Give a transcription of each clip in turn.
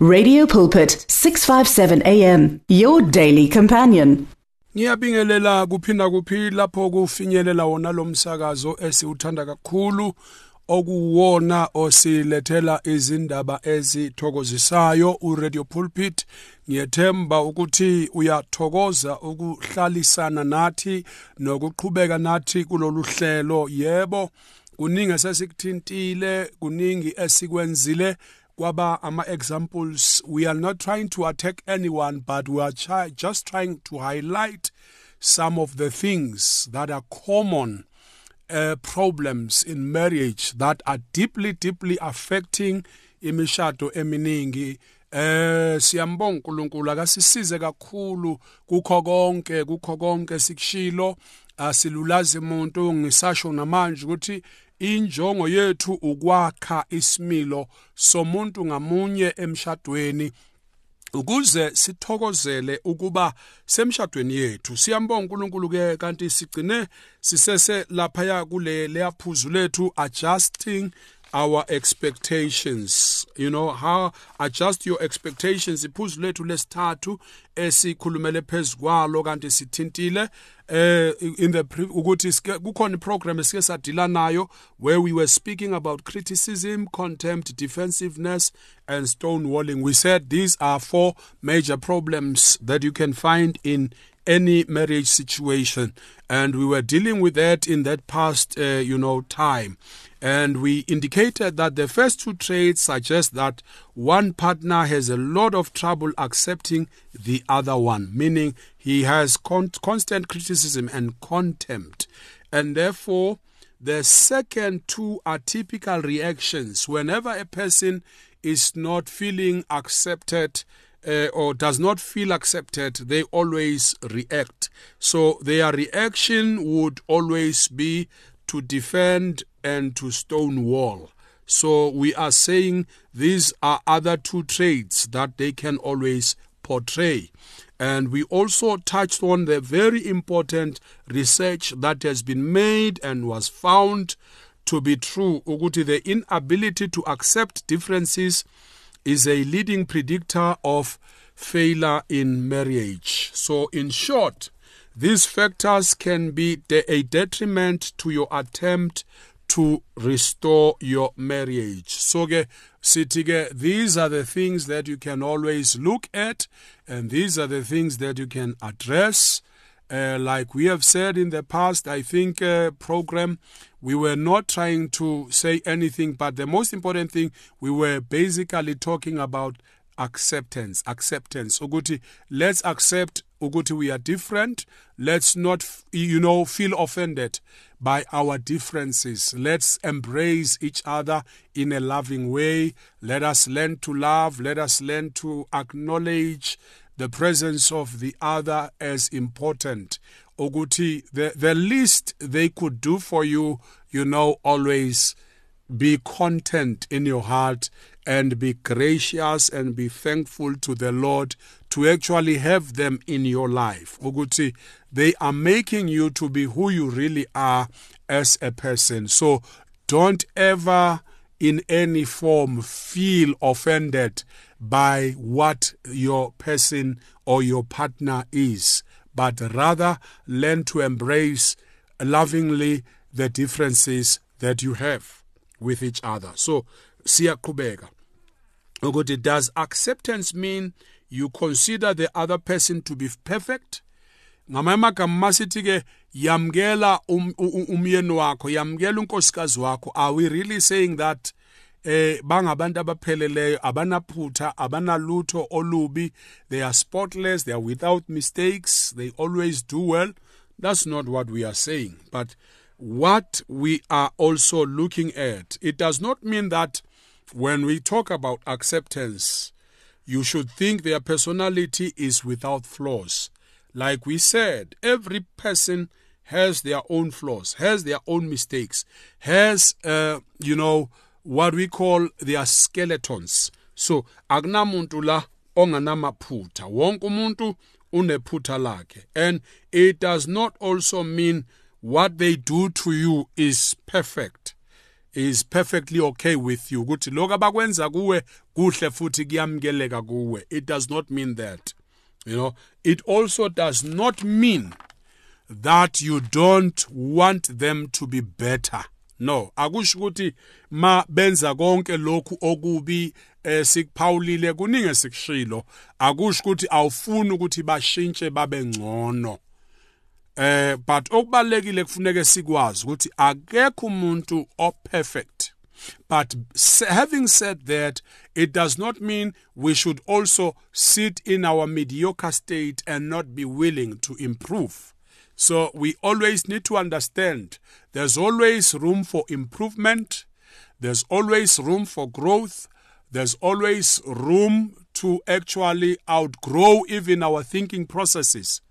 Radio Pulpit 657 AM your daily companion. Ngiyabingelela kuphinda kuphi lapho kufinyelela wona lo msakazo esiuthanda kakhulu okuwona osilethela izindaba ezithokozisayo uRadio Pulpit ngiyethemba ukuthi uyathokoza ukuhlalisana nathi nokuqhubeka nathi kulolu hlelo yebo kuningi esesikuthintile kuningi esikwenzile kwaba ama-examples. We are not trying to attack anyone but we are try, just trying to highlight some of the things that are common uh, problems in marriage that are deeply deeply affecting imishado eminingi. Eh siyambonga uNkulunkulu akasisize kakhulu. Kukho konke kukho konke sikushilo asilulazi umuntu ngisasho namanje ukuthi injongo yethu ukwakha isimilo somuntu ngamunye emshadweni ukuze sithokozele ukuba semshadweni yethu. Siyambonga uNkulunkulu ke kanti sigcine sisese lapha kule leyaphuzu lethu adjusting our expectations. You know how adjust your expectations. Iphuzu lethu lesithathu esikhulumele phezukwalo kanti sithintile eh in the ukuthi kukhona iprogram esike sadila nayo where we were speaking about criticism contempt defensiveness and stonewalling. We said these are four major problems that you can find in any marriage situation. And we were dealing with that in that past uh, you know time and we indicated that the first two traits suggest that one partner has a lot of trouble accepting the other one, meaning he has con- constant criticism and contempt. And therefore, the second two are typical reactions. Whenever a person is not feeling accepted, uh, or does not feel accepted, they always react. So their reaction would always be to defend and to stonewall. So we are saying these are other two traits that they can always portray. And we also touched on the very important research that has been made and was found to be true. Uguti, the inability to accept differences is a leading predictor of failure in marriage. So, in short, these factors can be a detriment to your attempt to restore your marriage. So ke these are the things that you can always look at and these are the things that you can address. Uh, like we have said in the past, I think uh, program we were not trying to say anything, but the most important thing we were basically talking about acceptance acceptance ukuthi let's accept ukuthi we are different. Let's not you know feel offended by our differences. Let's embrace each other in a loving way. Let us learn to love. Let us learn to acknowledge the presence of the other as important. Ukuthi the, the least they could do for you you know always be content in your heart and be gracious and be thankful to the Lord to actually have them in your life. Ukuthi they are making you to be who you really are as a person. So don't ever in any form feel offended by what your person or your partner is, but rather learn to embrace lovingly the differences that you have with each other. So siyaqhubeka ukuthi does acceptance mean you consider the other person to be perfect? Ngamanye amagama masithi ke yamkela um, umyeni wakho yamkela unkosikazi wakho. Are we really saying that eh bangabantu abapheleleyo abanaphutha abanalutho olubi they are spotless they are without mistakes they always do well? That's not what we are saying. But what we are also looking at it does not mean that when we talk about acceptance, you should think their personality is without flaws. Like we said, every person has their own flaws, has their own mistakes, has, uh, you know, what we call their skeletons. So, akunamuntu la onganamaphutha. Wonke umuntu unephutha lakhe. And it does not also mean what they do to you is perfect. Is perfectly okay with you. Ukuthi lokho abakwenza kuwe kuhle futhi kuyamukeleka kuwe. It does not mean that you know. It also does not mean that you don't want them to be better. No akusho ukuthi ma benza konke lokhu okubi eh sikuphawulile kuningi sikushilo akusho ukuthi awufuni ukuthi bashintshe babe ngcono eh but okubalekile kufuneka sikwazi ukuthi akekho umuntu perfect. but having said that it does not mean we should also sit in our mediocre state and not be willing to improve so we always need to understand there's always room for improvement there's always room for growth there's always room to actually outgrow even our thinking processes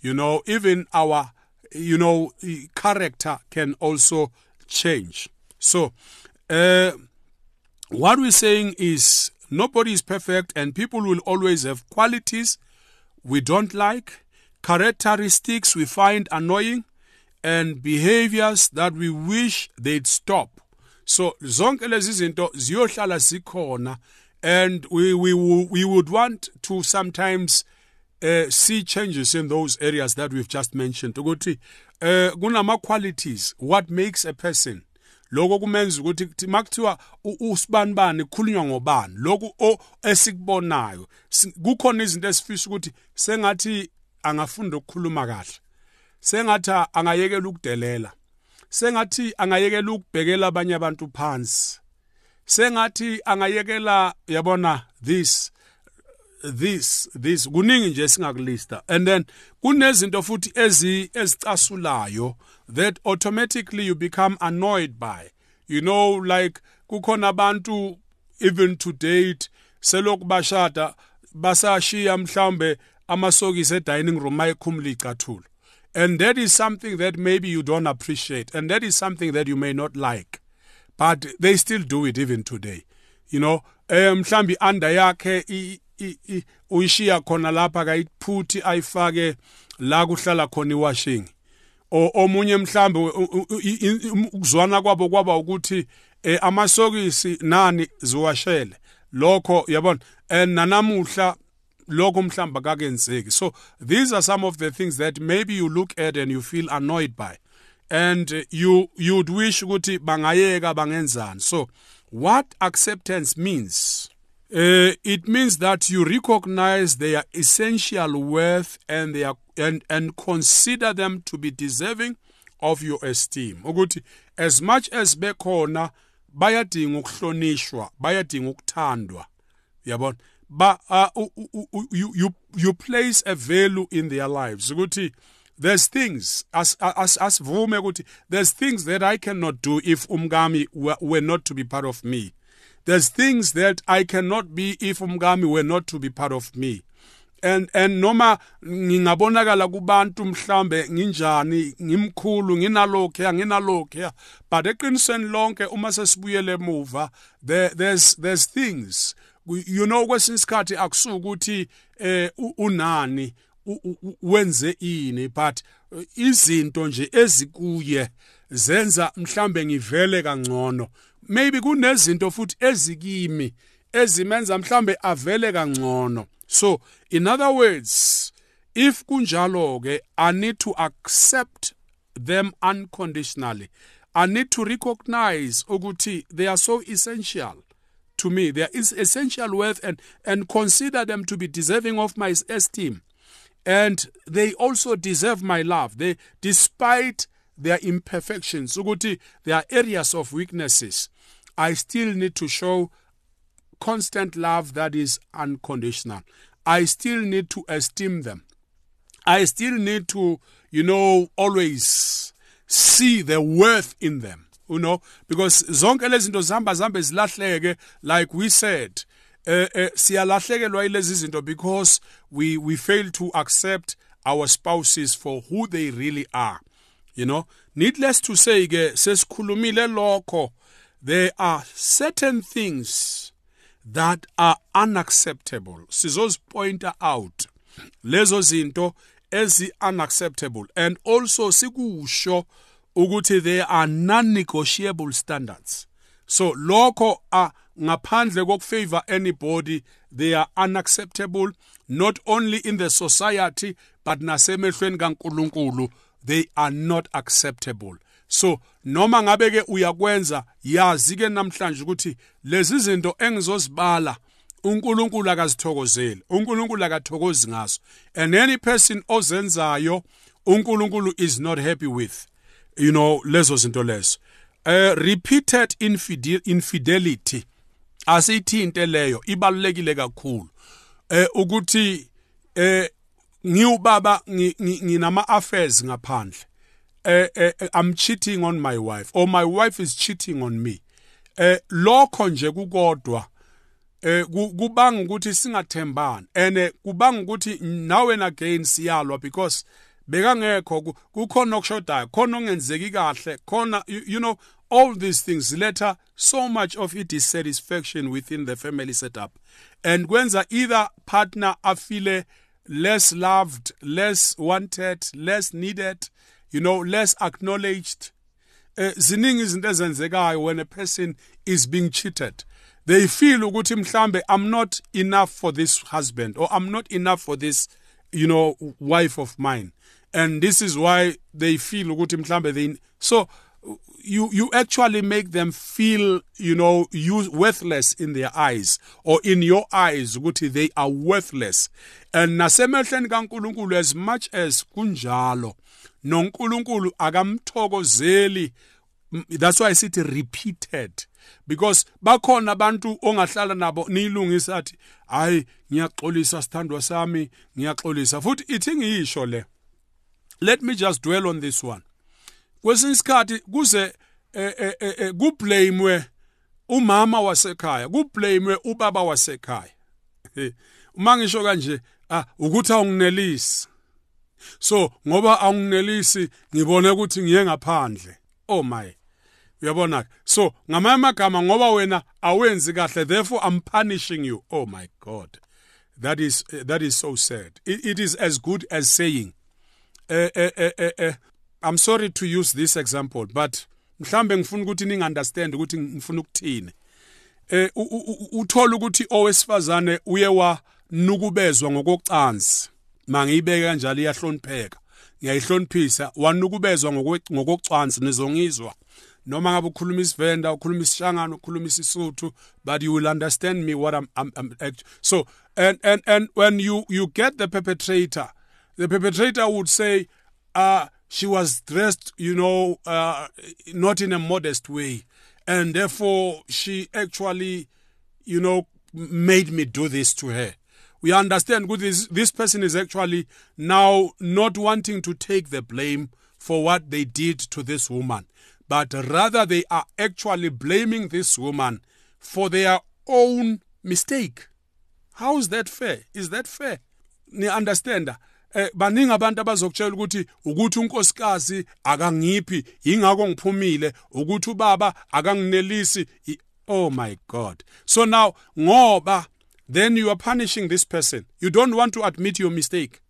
you know even our you know character can also change. So uh, what we're saying is nobody is perfect and people will always have qualities we don't like characteristics we find annoying and behaviors that we wish they'd stop. So zonke lezi zinto ziyohlala zikhona and we we we would want to sometimes uh, see changes in those areas that we've just mentioned. Ukuthi uh, kunama qualities what makes a person. Lokho kumenza ukuthi makuthiwa usibanibani kukhulunywa ngobani. Lokhu esikubonayo. Kukhona izinto esifisa ukuthi sengathi angafunda ukukhuluma kahle. Sengathi angayekela ukudelela. Sengathi angayekela ukubhekela abanye abantu phansi. Sengathi angayekela yabona this. This this kuningi nje singakulista and then kunezinto futhi ezi ezicasulayo that automatically you become annoyed by. You know like kukhona abantu even to date selokhu bashada basashiya mhlambe amasokisi edining room ayikhumula icathulo and that is something that maybe you don't appreciate and that is something that you may not like. But they still do it even today. You know eh mhlambi under yakhe uyishiya khona lapha kayiphuthi ayifake la kuhlala khona iwashing. Omunye mhlambe ukuzwana kwabo kwaba ukuthi eh, amasokisi nani ziwashele. Lokho yabona? And nanamuhla lokho mhlamba kakenzeki. So these are some of the things that maybe you look at and you feel annoyed by. And you you'd wish ukuthi bangayeka bangenzani. So what acceptance means? Uh, it means that you recognize their essential worth and their and and consider them to be deserving of your esteem. Ukuthi as much as bekhona bayadinga ukuhlonishwa bayadinga ukuthandwa. Yabona? Ba uh, you you you place a value in their lives. Ukuthi there's things as as as vume ukuthi there's things that I cannot do if umgami were, were not to be part of me there's things that I cannot be if umgami were not to be part of me. And and noma ngingabonakala kubantu mhlambe nginjani ngimkhulu nginalokho nginalokho but eqinisweni lonke uma sesibuyele emuva there there's there's things. You know kwesinye isikhathi akusuka ukuthi eh unani wenze ini but izinto nje ezikuye zenza mhlambe ngivele kangcono. Maybe kunezinto futhi ezikimi ezimenza mhlambe avele kangcono. So in other words if kunjalo ke i need to accept them unconditionally. I need to recognize ukuthi they are so essential to me. There is essential worth and and consider them to be deserving of my esteem. And they also deserve my love. They despite their imperfections ukuthi there are areas of weaknesses i still need to show constant love that is unconditional. I still need to esteem them. I still need to you know always see the worth in them you know because zonke zinto zihamba zihambe zilahleke like we said eh uh, siyalahlekelwa ilezi zinto because we we fail to accept our spouses for who they really are you know. Needless to say ke sesikhulumile lokho there are certain things that are unacceptable. Sizos sizozipointa out lezo zinto ezi unacceptable. And also sikusho ukuthi there are non-negotiable standards. So lokho a ngaphandle kokufavor anybody they are unacceptable not only in the society but nasemehlweni kaNkuluNkulu they are not acceptable so noma ngabe ke uyakwenza yazi ke namhlanje ukuthi lezi zinto engizozibala uNkulunkulu akazithokozeli uNkulunkulu akathokozi ngaso and any person ozenzayo uNkulunkulu is not happy with you know lezo zinto lezo. Uh, repeated infidel infidelity asiyithinte leyo ibalulekile kakhulu. Eh ukuthi eh ngiubaba nginama affairs ngaphandle. Eh, eh I'm cheating on my wife or my wife is cheating on me. Eh lokho nje kukodwa. Eh kubanga ukuthi singathembani. Ene kubanga ukuthi nawe and again siyalwa because bekangekho kukhona okushodayo khona ongenzeki kahle khona you know all these things ziletha so much of dissatisfaction within the family setup. And kwenza either partner afile less loved less wanted less needed you know less acknowledged. Uh, ziningi izinto ezenzekayo when a person is being cheated. They feel ukuthi mhlambe i'm not enough for this husband or i'm not enough for this you know wife of mine. And this is why they feel ukuthi mhlambe they so you you actually make them feel you know you worthless in their eyes or in your eyes ukuthi they are worthless. And nasemehlweni kaNkuluNkulu as much as kunjalo noNkulunkulu akamthokozeli. That's why sithi repeated. Because bakhona abantu ongahlala nabo niyilungisa athi hayi ngiyaxolisa sithandwa sami ngiyaxolisa. Futhi ithi ngiyisho le let me just dwell on this one. Kwesinye isikhathi kuze eh, eh, eh, kublamewe umama wasekhaya kublamewe ubaba wasekhaya. Uma ngisho kanje ah ukuthi awunginelisi so ngoba awunginelisi ngibone ukuthi ngiye ngaphandle. Oh my uyabona so ngamanye amagama ngoba wena awenzi kahle therefore i'm punishing you. Oh my god that is that is so sad. It, it is as good as saying eh eh eh eh i'm sorry to use this example but mhlambe ngifuna ukuthi ningi understand ukuthi ngifuna ukuthini. Eh uthola ukuthi owesifazane uye wanukubezwa ngokocansi. Mangiyibeke kanjalo iyahlonipheka. Ngiyayihloniphisa wanukubezwa ngokocansi nizongizwa. Noma ngabe ukhuluma isivenda ukhuluma isishangano ukhuluma isisuthu but you will understand me what I'm, I'm, I'm so and and and when you you get the perpetrator the perpetrator would say uh she was dressed you know uh not in a modest way and therefore she actually you know made me do this to her we understand good this this person is actually now not wanting to take the blame for what they did to this woman but rather they are actually blaming this woman for their own mistake. How is that fair? Is that fair? Ni understand? Eh baningi abantu abazokutshela ukuthi ukuthi unkosikazi akangiphi ingakho ngiphumile. Ukuthi ubaba akanginelisi oh my god. So now ngoba then you are punishing this person. You don't want to admit your mistake.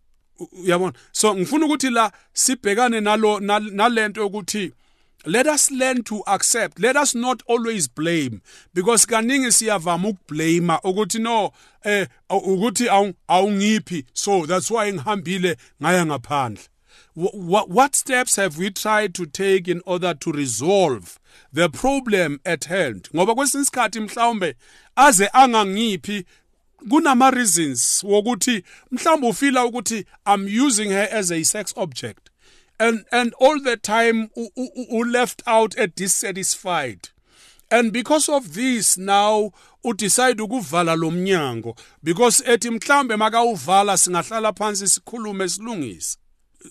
Uyabona? So ngifuna ukuthi la sibhekane nalo nalento ukuthi let us learn to accept. Let us not always blame. Because kaningi siyavama ukublame ukuthi no eh ukuthi awungiphi. So that's why ngihambile ngaya ngaphandle. What, what steps have we tried to take in order to resolve the problem at hand? Ngoba kwesinye isikhathi mhlawumbe aze angangiphi kunama reasons wokuthi mhlawumbe ufila ukuthi i'm using her as a sex object and and all the time u left out a dissatisfied. And because of this now udecide ukuvala lo mnyango. Because ethi mhlambe makawuvala singahlala phansi sikhulume silungise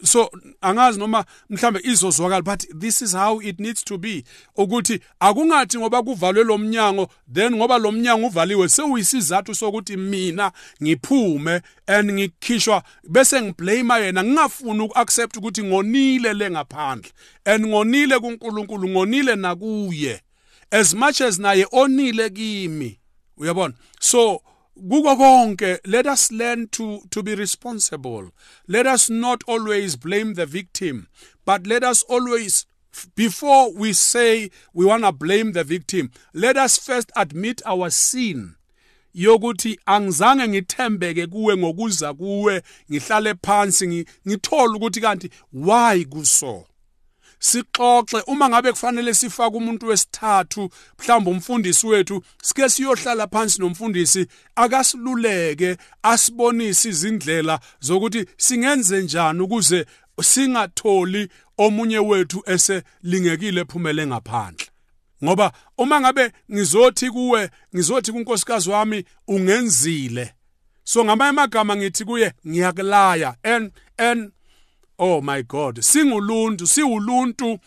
so angazi noma mhlambe izozwakala but this is how it needs to be. Ukuthi akungathi ngoba kuvalwe lo mnyango then ngoba lo mnyango uvaliwe sewuyisizathu sokuthi mina ngiphume and ngikhishwa bese ngiblame yena ngingafuni ukuaccept ukuthi ngonile le ngaphandle and ngonile kuNkulunkulu ngonile nakuye. As much as naye onile kimi. Uyabona? So kuko konke let us learn to to be responsible. Let us not always blame the victim but let us always before we say we want to blame the victim let us first admit our sin. Yokuthi angizange ngithembeke kuwe ngokuza kuwe ngihlale phansi ngithola ukuthi kanti why kuso sixoxe. Uma ngabe kufanele sifake umuntu wesithathu mhlawumbe umfundisi wethu sike siyohlala phansi nomfundisi akasiluleke asibonise izindlela zokuthi singenze njani ukuze singatholi omunye wethu eselingekile ephumele ngaphandle. Ngoba uma ngabe ngizothi kuwe ngizothi kunkosikazi wami ungenzile. So ngamanye amagama ngithi kuye ngiyakulaya. And and oh my god singuluntu siwuluntu.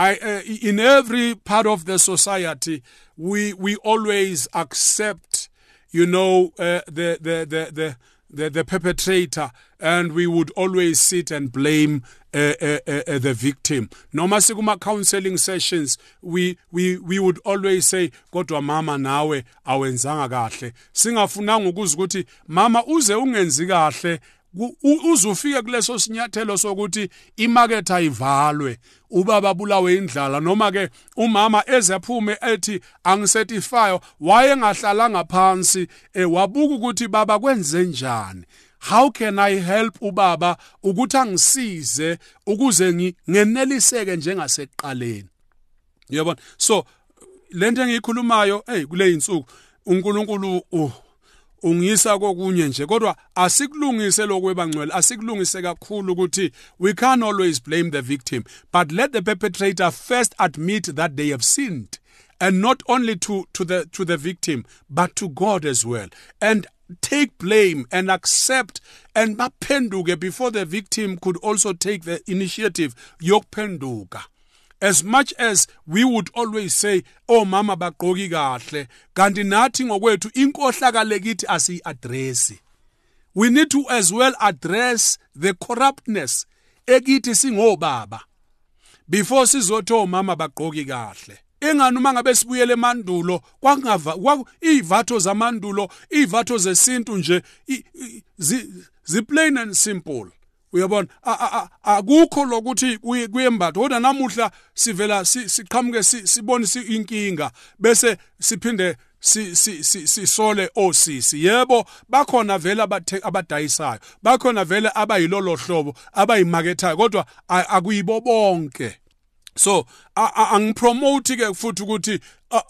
Uh, in every part of the society we we always accept you know uh, the, the the the the the perpetrator and we would always sit and blame uh, uh, uh, the victim. Noma sikuma counseling sessions. We we we would always say kodwa mama nawe awenzanga kahle. Singafunanga ukuza ukuthi mama uze ungenzi kahle uzufike kuleso sinyathelo sokuthi imarket ayivalwe ubaba bulawe indlala noma ke umama ezephume ethi angisatisfy wayengahlalanga phansi ewabuka ukuthi baba kwenze njani? How can i help ubaba ukuthi angisize ukuze ngeneliseke njengasekuqaleni? Yabona? So lento engiyikhulumayo hey kule insuku uNkulunkulu uh, ungisa kokunye nje kodwa asikulungise lokwebangcwele asikulungise kakhulu ukuthi we can always blame the victim but let the perpetrator first admit that they have sinned and not only to to the to the victim but to God as well. And take blame and accept and baphenduke before the victim could also take the initiative yokuphenduka as much as we would always say oh mama bagqoki kahle kanti nathi ngokwethu inkohlakale kithi asiyi-addressi we need to as well address the corruptness ekithi singobaba. Before sizothi omama bagqoki kahle. Engani uma ngabe sibuyele emandulo kwakungava ivatho zamandulo ivatho zesintu nje zi plain and simple. Uyabona? Akukho lokuthi kuyembatho kodwa namuhla sivela siqhamuke sibone inkinga bese siphinde sisole osisi. Yebo bakhona vele abadayisayo bakhona vele abayilolo hlobo abayimakethayo kodwa akuyibo bonke so angipromote ke futhi ukuthi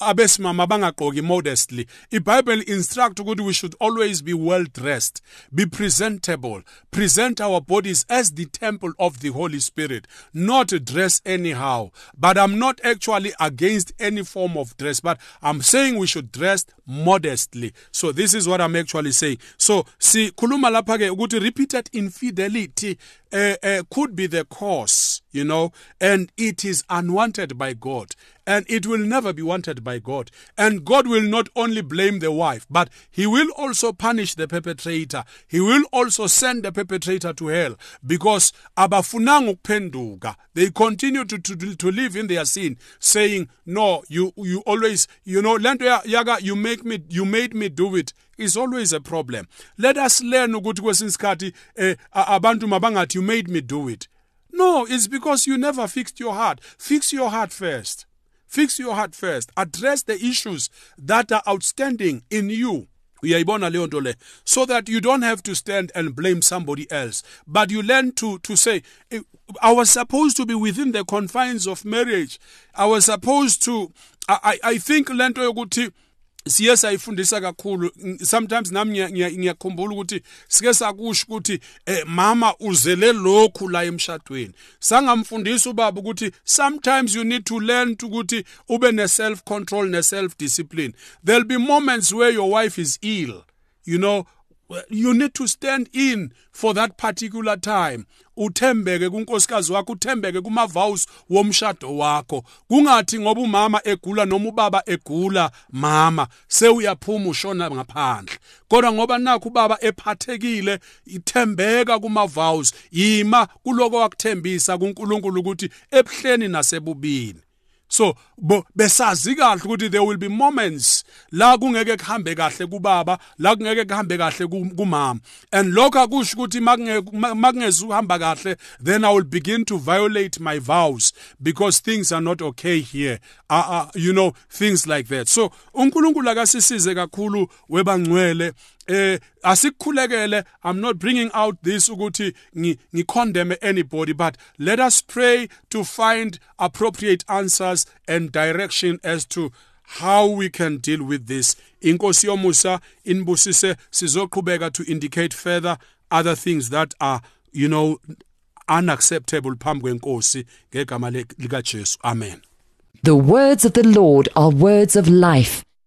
abesimama bangagqoki modestly. iBible instruct ukuthi we should always be well dressed be presentable present our bodies as the temple of the holy spirit not dress anyhow. But i'm not actually against any form of dress but i'm saying we should dress modestly. So this is what i'm actually saying. So sikhuluma lapha ke ukuthi repeated infidelity uh, uh, could be the cause you know and it is unwanted by god and it will never be wanted by God. And God will not only blame the wife, but He will also punish the perpetrator. He will also send the perpetrator to hell because abafunanga ukupenduka. They continue to, to, to live in their sin, saying, No, you you always, you know, lento yaga, you make me you made me do it. it is always a problem. Let us learn ukuthi kwesinye eh, abantu mabangathi you made me do it. No, it's because you never fixed your heart. Fix your heart first. Fix your heart first. Address the issues that are outstanding in you. nto le so that you don't have to stand and blame somebody else but you learn to to say i was supposed to be within the confines of marriage i was supposed to i i think lento yokuthi siye sayifundisa kakhulu. Sometimes nami ngiyakhumbula ukuthi sike sakusho ukuthi eh mama uzele lokhu la emshadweni. Sangamfundisa ubaba ukuthi sometimes you need to learn ukuthi ube ne self control ne self discipline there'll be moments where your wife is ill you know? You need to stand in for that particular time. Uthembeke kunkosikazi wakho uthembeke kuma vows womshado wakho. Kungathi ngoba umama egula noma ubaba egula mama sewuyaphuma ushona ngaphandle. Kodwa ngoba nakho ubaba ephathekile ithembeka kuma vows yima kuloko wakuthembisa kuNkulunkulu ukuthi ebuhleni nasebubini. So besazi kahle ukuthi there will be moments la kungeke kuhambe kahle kubaba la kungeke kuhambe kahle kumama. And lokho akusho ukuthi makungeze uhamba kahle then i will begin to violate my vows because things are not okay here. Uh, uh, you know things like that. So uNkulunkulu akasisize kakhulu webangcwele eh asikukhulekele i'm not bringing out this ukuthi ngicondemn anybody but let us pray to find appropriate answers and direction as to how we can deal with this. Inkosi yomusa inibusise sizoqhubeka to indicate further other things that are you know unacceptable phambi kwenkosi ngegama lika Jesu amen. The words of the Lord are words of life